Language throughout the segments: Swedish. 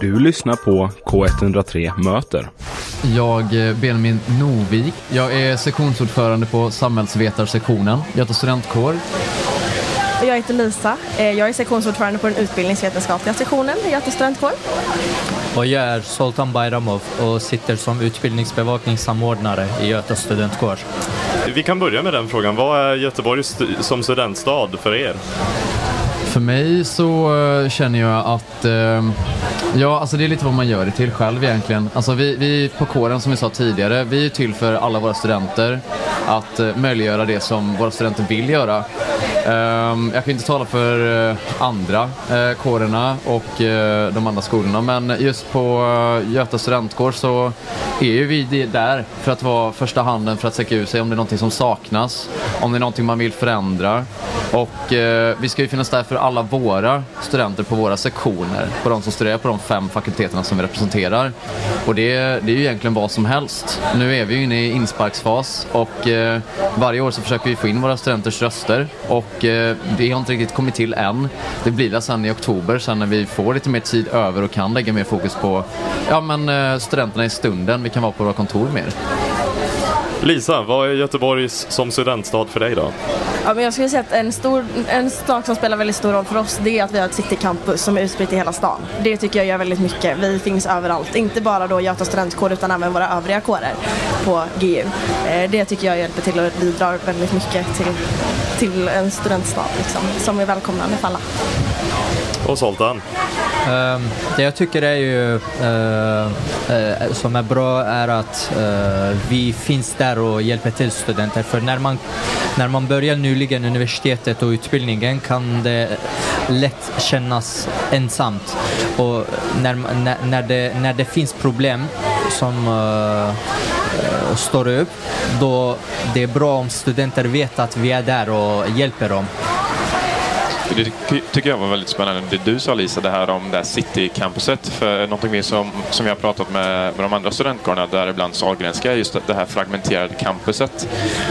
Du lyssnar på K103 Möter. Jag, eh, Benjamin Novik. Jag är sektionsordförande på samhällsvetarsektionen, Göta studentkår. Jag heter Lisa. Eh, Jag är sektionsordförande på den utbildningsvetenskapliga sektionen i Göta studentkår. Och jag är Soltan Bayramov och sitter som utbildningsbevakningssamordnare i Göta studentkår. Vi kan börja med den frågan. Vad är Göteborg som studentstad för er? För mig så eh, känner jag att, eh, ja alltså det är lite vad man gör det till själv egentligen. Alltså vi, vi på kåren som vi sa tidigare, vi är till för alla våra studenter att eh, möjliggöra det som våra studenter vill göra. Ehm, jag kan inte tala för eh, andra eh, kårerna och eh, de andra skolorna men just på eh, Göta studentkår så är ju vi där för att vara första handen för att säcka ut sig om det är någonting som saknas, om det är någonting man vill förändra. Och eh, vi ska ju finnas där för alla våra studenter på våra sektioner, på de som studerar på de fem fakulteterna som vi representerar. Och det, det är ju egentligen vad som helst. Nu är vi ju inne i insparksfas och eh, varje år så försöker vi få in våra studenters röster och eh, det har inte riktigt kommit till än. Det blir det sen i oktober, sen när vi får lite mer tid över och kan lägga mer fokus på ja, men, eh, studenterna i stunden. Vi kan vara på våra kontor mer. Lisa, vad är Göteborg som studentstad för dig då? Ja, men jag skulle säga att en, stor, en sak som spelar väldigt stor roll för oss det är att vi har ett citycampus som är utspritt i hela stan. Det tycker jag gör väldigt mycket. Vi finns överallt. Inte bara då Göta studentkår utan även våra övriga kårer på GU. Eh, Det tycker jag hjälper till och bidrar väldigt mycket till, till en studentstad liksom, som är välkomnande för alla. Och Zoltan? Ehm, det jag tycker är ju eh, eh, som är bra är att eh, vi finns där och hjälper till studenter. För när man, när man börjar nyligen universitetet och utbildningen kan det lätt kännas ensamt. Och när, när, när, det, när det finns problem som står upp, då det är bra om studenter vet att vi är där och hjälper dem. Det tycker jag var väldigt spännande det du sa Lisa, det här om det här City-campuset. För någonting mer som, som jag har pratat med, med de andra studentkårerna, däribland Sahlgrenska, är just det här fragmenterade campuset.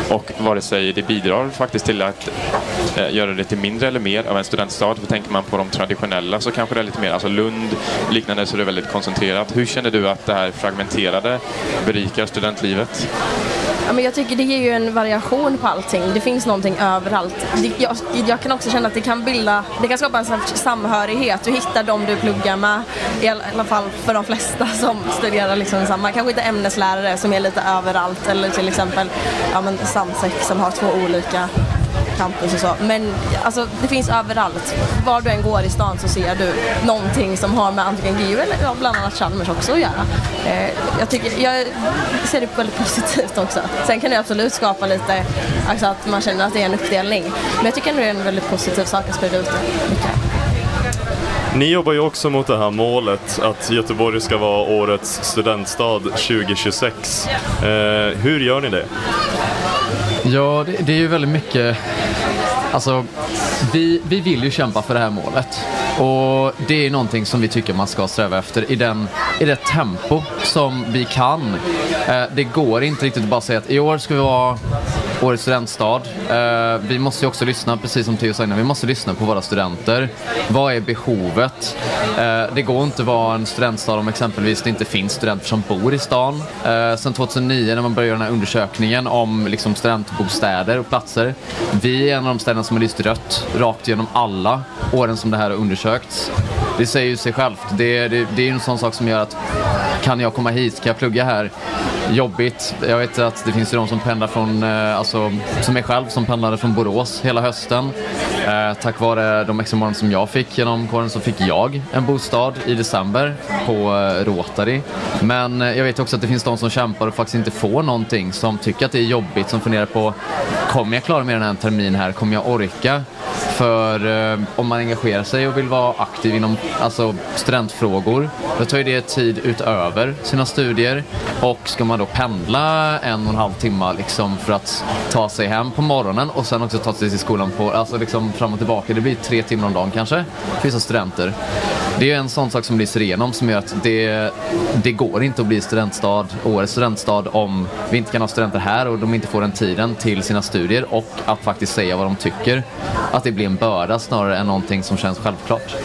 Och vare sig det bidrar faktiskt till att eh, göra det till mindre eller mer av en studentstad. För tänker man på de traditionella så kanske det är lite mer, alltså Lund liknande så är det väldigt koncentrerat. Hur känner du att det här fragmenterade berikar studentlivet? Ja, men jag tycker det ger ju en variation på allting. Det finns någonting överallt. Det, jag, jag kan också känna att det kan bilda, det kan skapa en slags samhörighet. Du hittar dem du pluggar med, i alla fall för de flesta som studerar liksom samma. Kanske inte ämneslärare som är lite överallt eller till exempel ja, men Samsek som har två olika campus och så. Men alltså, det finns överallt. Var du än går i stan så ser du någonting som har med antingen GU eller ja, bland annat Chalmers också att göra. Eh, jag, tycker, jag ser det väldigt positivt också. Sen kan det absolut skapa lite, alltså att man känner att det är en uppdelning. Men jag tycker ändå det är en väldigt positiv sak att sprida ut det mycket. Ni jobbar ju också mot det här målet att Göteborg ska vara årets studentstad 2026. Eh, hur gör ni det? Ja, det, det är ju väldigt mycket... Alltså, vi, vi vill ju kämpa för det här målet. Och det är någonting som vi tycker man ska sträva efter i, den, i det tempo som vi kan. Eh, det går inte riktigt att bara säga att i år ska vi vara årets studentstad. Eh, vi måste ju också lyssna, precis som Theo sa innan, vi måste lyssna på våra studenter. Vad är behovet? Eh, det går inte att vara en studentstad om exempelvis det inte finns studenter som bor i stan. Eh, sen 2009 när man började göra den här undersökningen om liksom, studentbostäder och platser. Vi är en av de städerna som har lyst rött rakt genom alla åren som det här har undersökts. Det säger ju sig självt. Det, det, det är ju en sån sak som gör att kan jag komma hit, kan jag plugga här? Jobbigt. Jag vet att det finns ju de som pendlar från, eh, alltså som är själv, som pendlade från Borås hela hösten. Eh, tack vare de extra som jag fick genom kåren så fick jag en bostad i december på eh, Rotary. Men eh, jag vet också att det finns de som kämpar och faktiskt inte får någonting, som tycker att det är jobbigt, som funderar på kommer jag klara mig den här terminen här? Kommer jag orka? För eh, om man engagerar sig och vill vara aktiv inom alltså, studentfrågor, då tar ju det tid utöver sina studier. Och ska man då pendla en och en halv timme liksom, för att ta sig hem på morgonen och sen också ta sig till skolan på, alltså liksom fram och tillbaka, det blir tre timmar om dagen kanske för vissa studenter. Det är ju en sån sak som lyser igenom som gör att det, det går inte att bli studentstad, årets studentstad om vi inte kan ha studenter här och de inte får den tiden till sina studier och att faktiskt säga vad de tycker. Att det blir en börda snarare än någonting som känns självklart.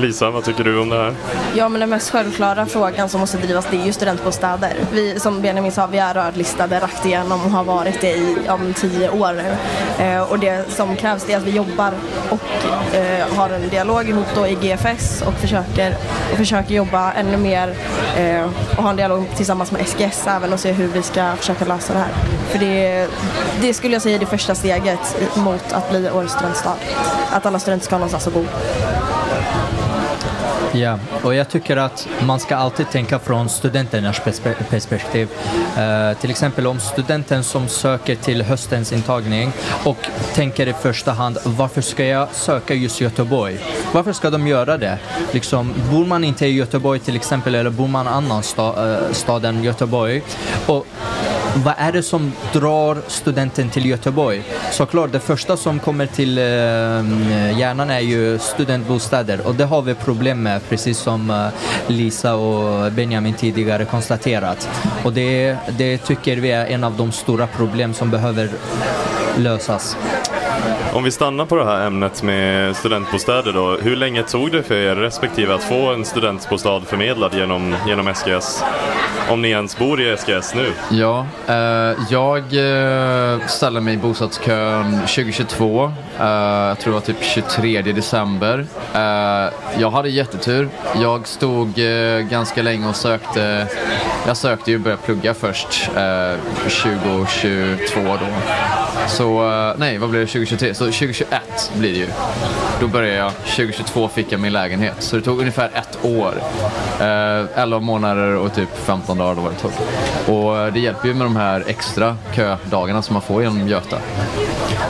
Lisa, vad tycker du om det här? Ja, men den mest självklara frågan som måste drivas det är ju studentbostäder. Vi, som Benjamin sa, vi är rödlistade rakt igenom och har varit det i om tio år nu. Eh, och det som krävs är att vi jobbar och eh, har en dialog ihop då i GFS och försöker, och försöker jobba ännu mer eh, och ha en dialog tillsammans med SGS även och se hur vi ska försöka lösa det här. För det, det skulle jag säga är det första steget mot att bli årets studentstad. Att alla studenter ska ha någonstans att bo. Ja, och jag tycker att man ska alltid tänka från studenternas perspektiv. Uh, till exempel om studenten som söker till höstens intagning och tänker i första hand varför ska jag söka just Göteborg? Varför ska de göra det? Liksom, bor man inte i Göteborg till exempel eller bor man annan sta, eh, uh, stad än Göteborg och vad är det som drar studenten till Göteborg? Såklart, det första som kommer till eh, hjärnan är ju studentbostäder och det har vi problem med, precis som eh, Lisa och Benjamin tidigare konstaterat. Och det, det tycker vi är en av de stora problem som behöver lösas. Om vi stannar på det här ämnet med studentbostäder då. Hur länge tog det för er respektive att få en studentbostad förmedlad genom, genom SGS? Om ni ens bor i SGS nu? Ja, eh, jag eh, ställde mig i bostadskön 2022. Eh, jag tror det var typ 23 december. Eh, jag hade jättetur. Jag stod eh, ganska länge och sökte. Jag sökte ju och började plugga först eh, 2022 då. Så, eh, nej vad blir det 2023? Så 2021 blir det ju. Då började jag. 2022 fick jag min lägenhet. Så det tog ungefär ett år. Eh, 11 månader och typ 15 dagar då var det tog. Och eh, det hjälper ju med de här extra ködagarna som man får genom Göta.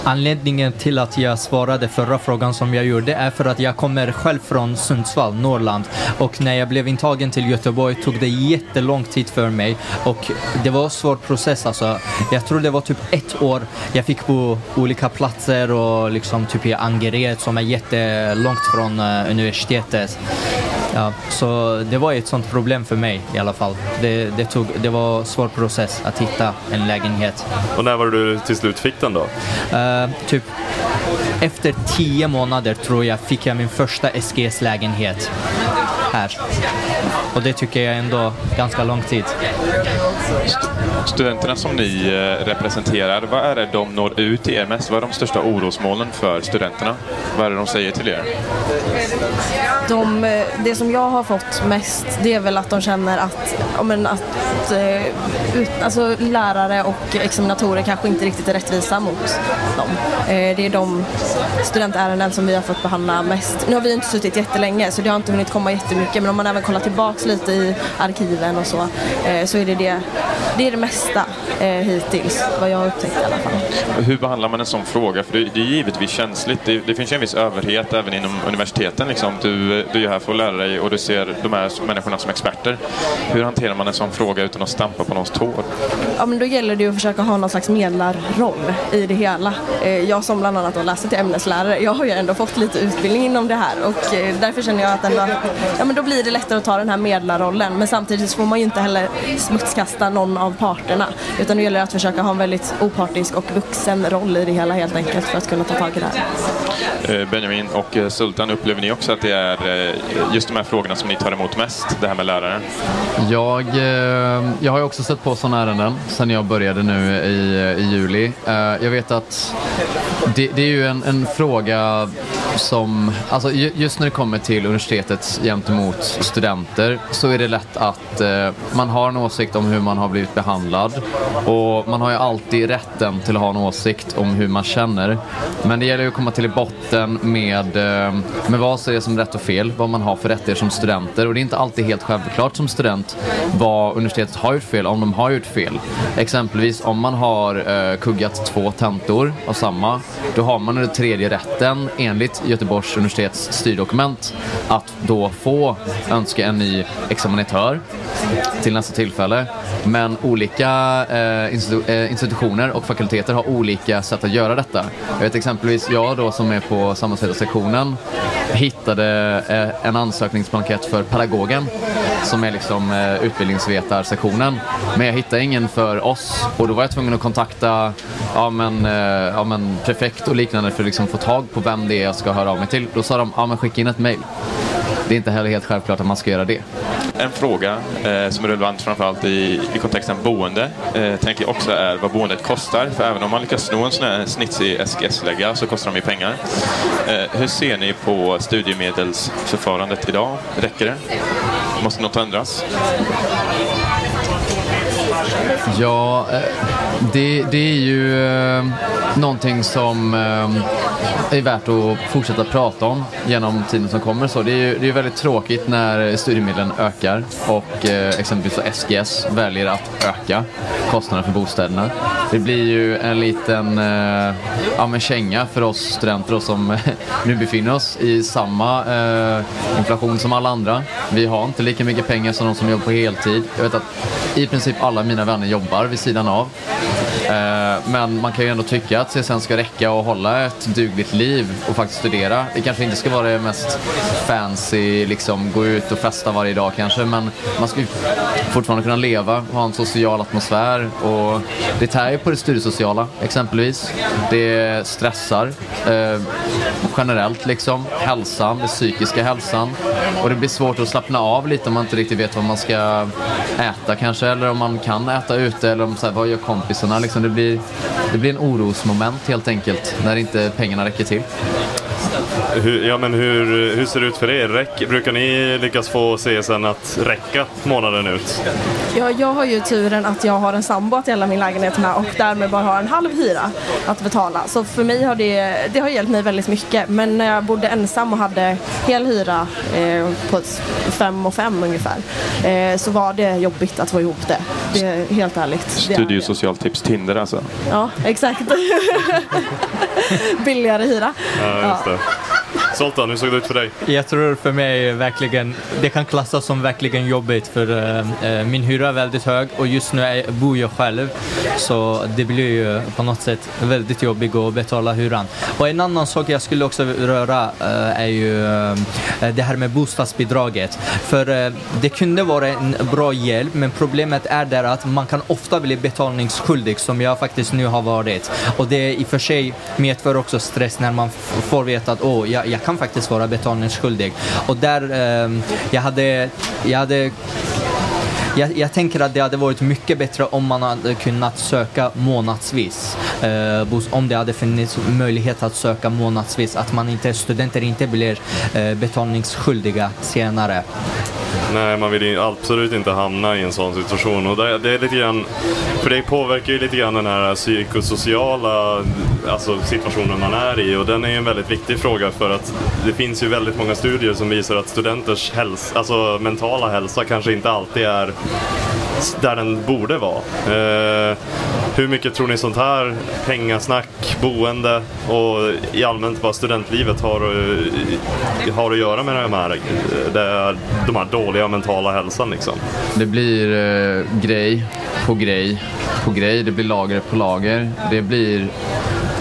Anledningen till att jag svarade förra frågan som jag gjorde är för att jag kommer själv från Sundsvall, Norrland. Och när jag blev intagen till Göteborg tog det jättelång tid för mig och det var en svår process alltså. Jag tror det var typ ett år jag fick bo olika platser och liksom typ i Angered som är jättelångt från eh, universitetet. Ja, så det var ett sånt problem för mig i alla fall. Det, det, tog, det var en svår process att hitta en lägenhet. Och när var det du till slut fick den då? Eh, typ efter tio månader tror jag fick jag min första SGS-lägenhet här. Och det tycker jag ändå ganska lång tid. Studenterna som ni eh, representerar, vad är det de når ut till er mest? Vad är de största orosmålen för studenterna? Vad är det de säger till er? De, eh, det som jag har fått mest det är väl att de känner att, ja, men att eh, ut, alltså, lärare och examinatorer kanske inte riktigt är rättvisa mot dem. Det är de studentärenden som vi har fått behandla mest. Nu har vi inte suttit jättelänge så det har inte hunnit komma jättemycket men om man även kollar tillbaks lite i arkiven och så så är det det, det, är det mesta eh, hittills vad jag har upptäckt i alla fall. Hur behandlar man en sån fråga? För det, det är givetvis känsligt. Det, det finns ju en viss överhet även inom universiteten. Liksom. Du, du är här för att lära dig och du ser de här människorna som experter. Hur hanterar man en sån fråga utan att stampa på någons tår? Ja, men då gäller det ju att försöka ha någon slags medlarroll i det hela. Eh, Jag som bland annat läser till ämneslärare, jag har ju ändå fått lite utbildning inom det här och eh, därför känner jag att ändå, ja, men då blir det lättare att ta den här medlarrollen. Men samtidigt så får man ju inte heller smutskasta någon av parterna utan det gäller att försöka ha en väldigt opartisk och vuxen roll i det hela helt enkelt för att kunna ta tag i det här. Eh, Benjamin och eh, Sultan, upplever ni också att det är eh, just de här frågorna som ni tar emot mest? Det här med lärare? Jag, jag har ju också sett på sådana ärenden sen jag började nu i, i juli. Jag vet att det, det är ju en, en fråga som, alltså just när det kommer till universitetet gentemot studenter så är det lätt att eh, man har en åsikt om hur man har blivit behandlad och man har ju alltid rätten till att ha en åsikt om hur man känner. Men det gäller ju att komma till botten med, eh, med vad som är som rätt och fel, vad man har för rättigheter som studenter och det är inte alltid helt självklart som student vad universitetet har gjort fel, om de har gjort fel. Exempelvis om man har eh, kuggat två tentor av samma, då har man den tredje rätten enligt Göteborgs universitets styrdokument att då få önska en ny examinatör till nästa tillfälle. Men olika eh, institu- eh, institutioner och fakulteter har olika sätt att göra detta. Jag vet exempelvis jag då som är på samhällsvetarsektionen hittade eh, en ansökningsblankett för pedagogen som är liksom eh, utbildningsvetarsektionen. Men jag hittade ingen för oss och då var jag tvungen att kontakta ja, men, eh, ja, men prefekt och liknande för att liksom få tag på vem det är jag ska höra av mig till. Då sa de, ja men skicka in ett mail. det är inte heller helt självklart att man ska göra det. En fråga eh, som är relevant framförallt i, i kontexten boende eh, tänker jag också är vad boendet kostar. För även om man lyckas sno en sån här snitsig SGS-lägga så kostar de ju pengar. Eh, hur ser ni på studiemedelsförfarandet idag? Räcker det? Måste något ändras? Ja, eh, det, det är ju eh, någonting som eh, är värt att fortsätta prata om genom tiden som kommer. Så det är ju det är väldigt tråkigt när studiemedlen ökar och eh, exempelvis SGS väljer att öka kostnaderna för bostäderna. Det blir ju en liten eh, ja, men känga för oss studenter som nu befinner oss i samma eh, inflation som alla andra. Vi har inte lika mycket pengar som de som jobbar på heltid. Jag vet att i princip alla mina vänner jobbar vid sidan av. Eh, men man kan ju ändå tycka att CSN ska räcka och hålla ett dugligt liv och faktiskt studera. Det kanske inte ska vara det mest fancy, liksom gå ut och festa varje dag kanske, men man ska ju fortfarande kunna leva, ha en social atmosfär och det tär ju på det studiesociala exempelvis. Det stressar eh, generellt liksom, hälsan, den psykiska hälsan och det blir svårt att slappna av lite om man inte riktigt vet vad man ska äta kanske eller om man kan äta ute eller om så här, vad gör kompisarna liksom. Det blir, det blir en orosmoment helt enkelt när inte pengarna räcker till. Hur, ja, men hur, hur ser det ut för er? Räck, brukar ni lyckas få CSN att räcka månaden ut? Ja, jag har ju turen att jag har en sambo att dela min lägenhet med och därmed bara har en halv hyra att betala. Så för mig har det, det har hjälpt mig väldigt mycket. Men när jag bodde ensam och hade hel hyra eh, på fem och fem ungefär eh, så var det jobbigt att få ihop det. Det är helt ärligt. Studiosocialt tips Tinder alltså? Ja, exakt. Billigare hyra. Ja, just det. Zoltan, hur såg det ut för dig? Jag tror för mig verkligen, det kan klassas som verkligen jobbigt för uh, min hyra är väldigt hög och just nu är, bor jag själv. Så det blir ju på något sätt väldigt jobbigt att betala hyran. Och en annan sak jag skulle också röra uh, är ju uh, det här med bostadsbidraget. För det kunde vara en bra hjälp, men problemet är där att man kan ofta bli betalningsskyldig som jag faktiskt nu har varit. Och det i och för sig medför också stress när man får veta att åh, jag, jag kan kan faktiskt vara betalningsskyldig. Och där, eh, jag hade, jag hade jag, jag, tänker att det hade varit mycket bättre om man hade kunnat söka månadsvis. Eh, om det hade funnits möjlighet att söka månadsvis, att man inte, studenter inte blir eh, betalningsskyldiga senare. Nej, man vill absolut inte hamna i en sån situation. Och det, det är lite grann, för det påverkar ju lite grann den här psykosociala alltså, situationen man är i. Och den är ju en väldigt viktig fråga för att det finns ju väldigt många studier som visar att studenters hälsa, alltså mentala hälsa kanske inte alltid är där den borde vara. Eh, hur mycket tror ni sånt här pengasnack, boende och i allmänt vad studentlivet har, eh, har att göra med de här, eh, de här dåliga mentala hälsan? Liksom? Det blir eh, grej på grej på grej, det blir lager på lager, det blir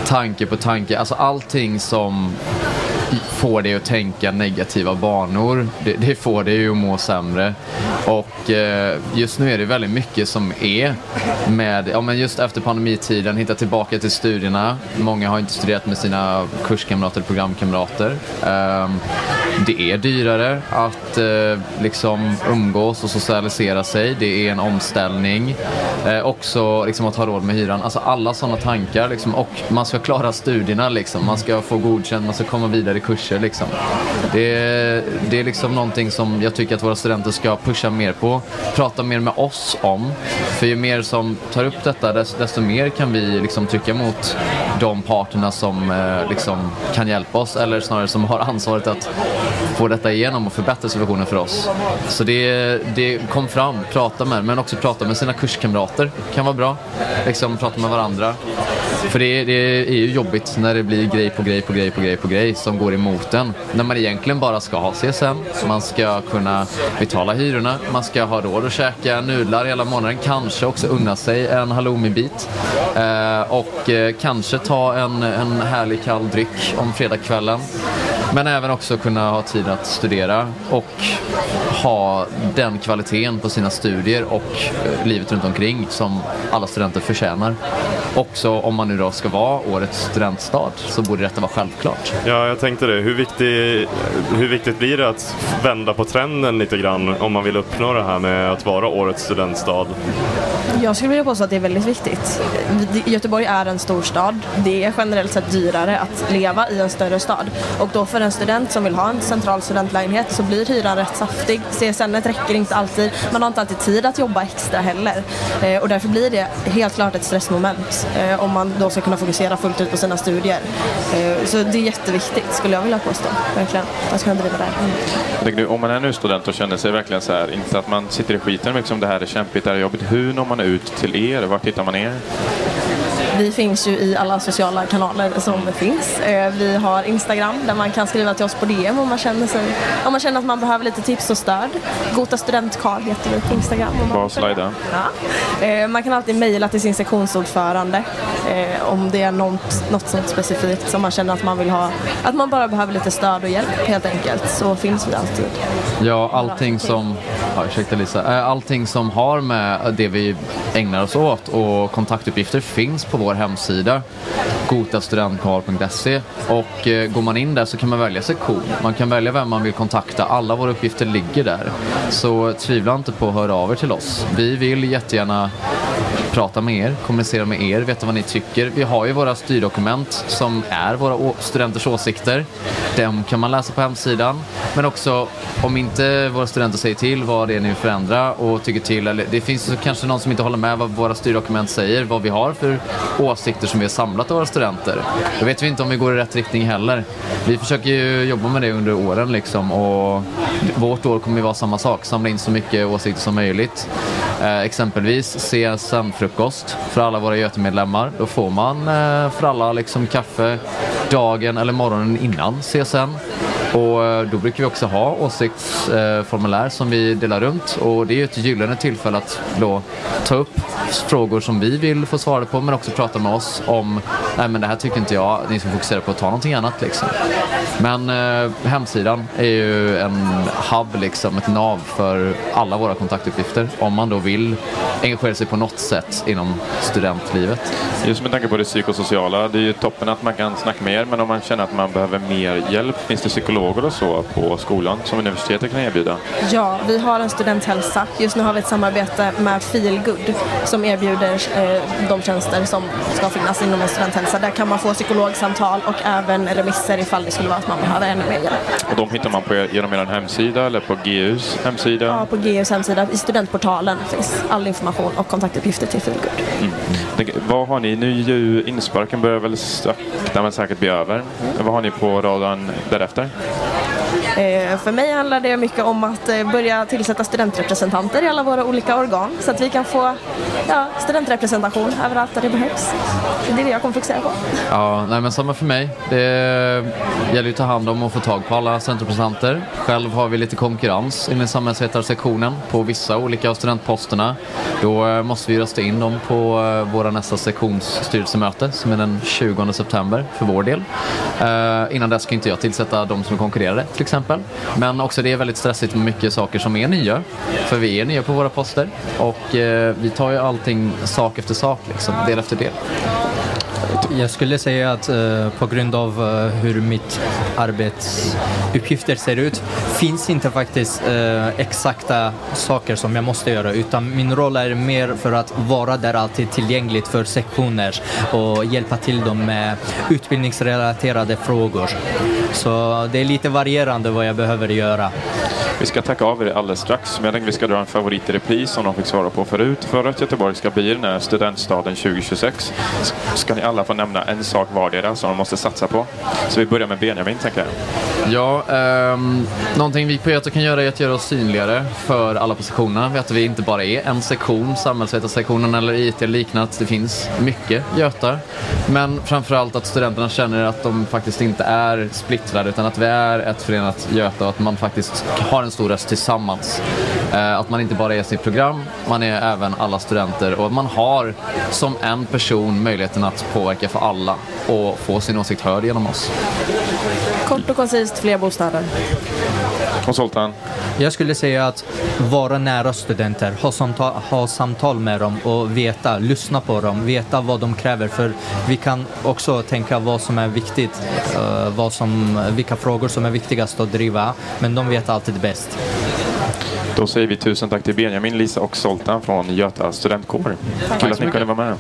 tanke på tanke, alltså allting som får dig att tänka negativa banor. Det, det får dig att må sämre. Och eh, just nu är det väldigt mycket som är med, ja men just efter pandemitiden, hitta tillbaka till studierna. Många har inte studerat med sina kurskamrater, programkamrater. Eh, det är dyrare att eh, liksom umgås och socialisera sig. Det är en omställning. Eh, också liksom att ha råd med hyran. Alltså alla sådana tankar liksom. Och man ska klara studierna liksom. Man ska få godkänt, man ska komma vidare i kurser liksom. Det, det är liksom någonting som jag tycker att våra studenter ska pusha mer på. Prata mer med oss om. För ju mer som tar upp detta desto, mer kan vi liksom trycka mot de parterna som eh, liksom kan hjälpa oss eller snarare som har ansvaret att få detta igenom och förbättra situationen för oss. Så det, det kom fram, prata med men också prata med sina kurskamrater kan vara bra. Liksom prata med varandra. För det, det, är ju jobbigt när det blir grej på grej på grej på grej på grej som går emot en. När man egentligen bara ska ha CSN, man ska kunna betala hyrorna, man ska ha råd att käka nudlar hela månaden, kanske också unna sig en halloumibit eh, och eh, kanske ta en, en härlig kall dryck om fredagskvällen. Men även också kunna ha tid att studera och ha den kvaliteten på sina studier och eh, livet runt omkring som alla studenter förtjänar. Också om man nu då ska vara årets studentstad så borde detta vara självklart. Ja, jag tänkte det. Hur, viktig, hur viktigt blir det att vända på trenden lite grann om man vill uppnå det här med att vara årets studentstad? Jag skulle vilja påstå att det är väldigt viktigt. Göteborg är en stor stad. Det är generellt sett dyrare att leva i en större stad. Och då för en student som vill ha en central studentlägenhet så blir hyran rätt saftig. CSN räcker inte alltid. Man har inte alltid tid att jobba extra heller. Eh, och därför blir det helt klart ett stressmoment eh, om man då ska kunna fokusera fullt ut på sina studier. Eh, så det är jätteviktigt skulle jag vilja påstå. Verkligen. Att kunna driva det. här. Om man är nu student och känner sig verkligen så här, inte att man sitter i skiten liksom det här är kämpigt, det här är jobbigt. Hur når man ut till er? Var hittar man er? Vi finns ju i alla sociala kanaler som finns. Eh, Vi har Instagram där man kan skriva till oss på DM om man känner, sig, om man känner att man behöver lite tips och stöd. Gota studentkarl heter vi på Instagram. om man Bara slida. Ja. Eh, Man kan alltid mejla till sin sektionsordförande eh, om det är något, något sånt specifikt som man känner att man vill ha. Att man bara behöver lite stöd och hjälp helt enkelt så finns vi alltid. Ja, allting som, ja, ursäkta Lisa, eh, allting som har med det vi ägnar oss åt och kontaktuppgifter finns på vår hemsida gotastudentkarl.se och eh, går man in där så kan man välja sektion. Man kan välja vem man vill kontakta. Alla våra uppgifter ligger där. Så tvivla inte på att höra av er till oss. Vi vill jättegärna prata med er, kommunicera med er, veta vad ni tycker. Vi har ju våra styrdokument som är våra studenters åsikter. Dem kan man läsa på hemsidan. Men också om inte våra studenter säger till vad det är ni vill förändra och tycker till. Eller det finns kanske någon som inte håller med vad våra styrdokument säger, vad vi har för åsikter som vi har samlat av våra studenter. Då vet vi inte om vi går i rätt riktning heller. Vi försöker ju jobba med det under åren liksom och vårt år kommer ju vara samma sak, samla in så mycket åsikter som möjligt. Eh, exempelvis CSN-frukost för alla våra Götemedlemmar. Då får man eh, för alla liksom kaffe dagen eller morgonen innan CSN. Och eh, då brukar vi också ha åsiktsformulär som vi delar runt och det är ju ett gyllene tillfälle att då ta upp frågor som vi vill få svarade på men också prata med oss om nej men det här tycker inte jag, ni ska fokusera på att ta någonting annat liksom. Men eh, hemsidan är ju en hub liksom, ett nav för alla våra kontaktuppgifter om man då vill engagera sig på något sätt inom studentlivet. Just med tanke på det psykosociala, det är ju toppen att man kan snacka med er, men om man känner att man behöver mer hjälp, finns det psykologer och så på skolan som universitetet kan erbjuda? Ja, vi har en studenthälsa. Just nu har vi ett samarbete med Feelgood som erbjuder eh, de tjänster som ska finnas inom en studenthälsa. Där kan man få psykologsamtal och även remisser ifall det skulle vara att man behöver ännu mer hjälp. Och de hittar man på er, genom er hemsida eller på GUs hemsida? Ja, på GUs hemsida, i studentportalen finns all information och kontaktuppgifter till Feelgood. Tänk, Vad har ni? Nu ju insparken börjar väl sakta men säkert bli över. Vad har ni på radarn därefter? Eh, för mig handlar det mycket om att eh, börja tillsätta studentrepresentanter i alla våra olika organ så att vi kan få ja, studentrepresentation överallt där det behövs. Det är det jag kommer fokusera på. Ja, nej men samma för mig. Det gäller ju att ta hand om och få tag på alla studentrepresentanter. Själv har vi lite konkurrens inom samhällsvetarsektionen på vissa olika av studentposterna. Då eh, måste vi rösta in dem på våra nästa sektionsstyrelsemöte som är den 20 september för vår del. Innan dess kan inte jag tillsätta de som är konkurrerade till exempel. Men också det är väldigt stressigt med mycket saker som är nya. För vi är nya på våra poster och eh, vi tar ju allting sak efter sak, liksom, del efter del. Jag skulle säga att eh, på grund av eh, hur mitt arbetsuppgifter ser ut finns inte faktiskt eh, exakta saker som jag måste göra utan min roll är mer för att vara där alltid tillgängligt för sektioner och hjälpa till dem med utbildningsrelaterade frågor. Så det är lite varierande vad jag behöver göra. Vi ska tacka av er alldeles strax, men jag tänkte vi ska dra en favorit i repris som de fick svara på förut. För att Göteborg ska bli den här studentstaden 2026 ska ni alla få nämna en sak vardera som de måste satsa på. Så vi börjar med Benjamin, tänker jag. Ja, um, någonting vi på Göta kan göra är att göra oss synligare för alla på sektionerna. Vet att vi inte bara är en sektion, samhällsvetarsektionen eller IT eller liknande. Det finns mycket Götar. Men framförallt att studenterna känner att de faktiskt inte är splittrade utan att vi är ett förenat Göta och att man faktiskt har en stor röst tillsammans. Eh, att man inte bara är sitt program, man är även alla studenter och man har som en person möjligheten att påverka för alla och få sin åsikt hörd genom oss. Kort och koncist, fler bostäder. Zoltan? Jag skulle säga att vara nära studenter, ha samtal, ha samtal med dem och veta, lyssna på dem, veta vad de kräver. För vi kan också tänka vad som är viktigt, eh, vad som, vilka frågor som är viktigast att driva, men de vet alltid bäst. Då säger vi tusen tack till Benjamin, Lisa och Zoltan från Göta studentkår. Kul att ni kunde vara med.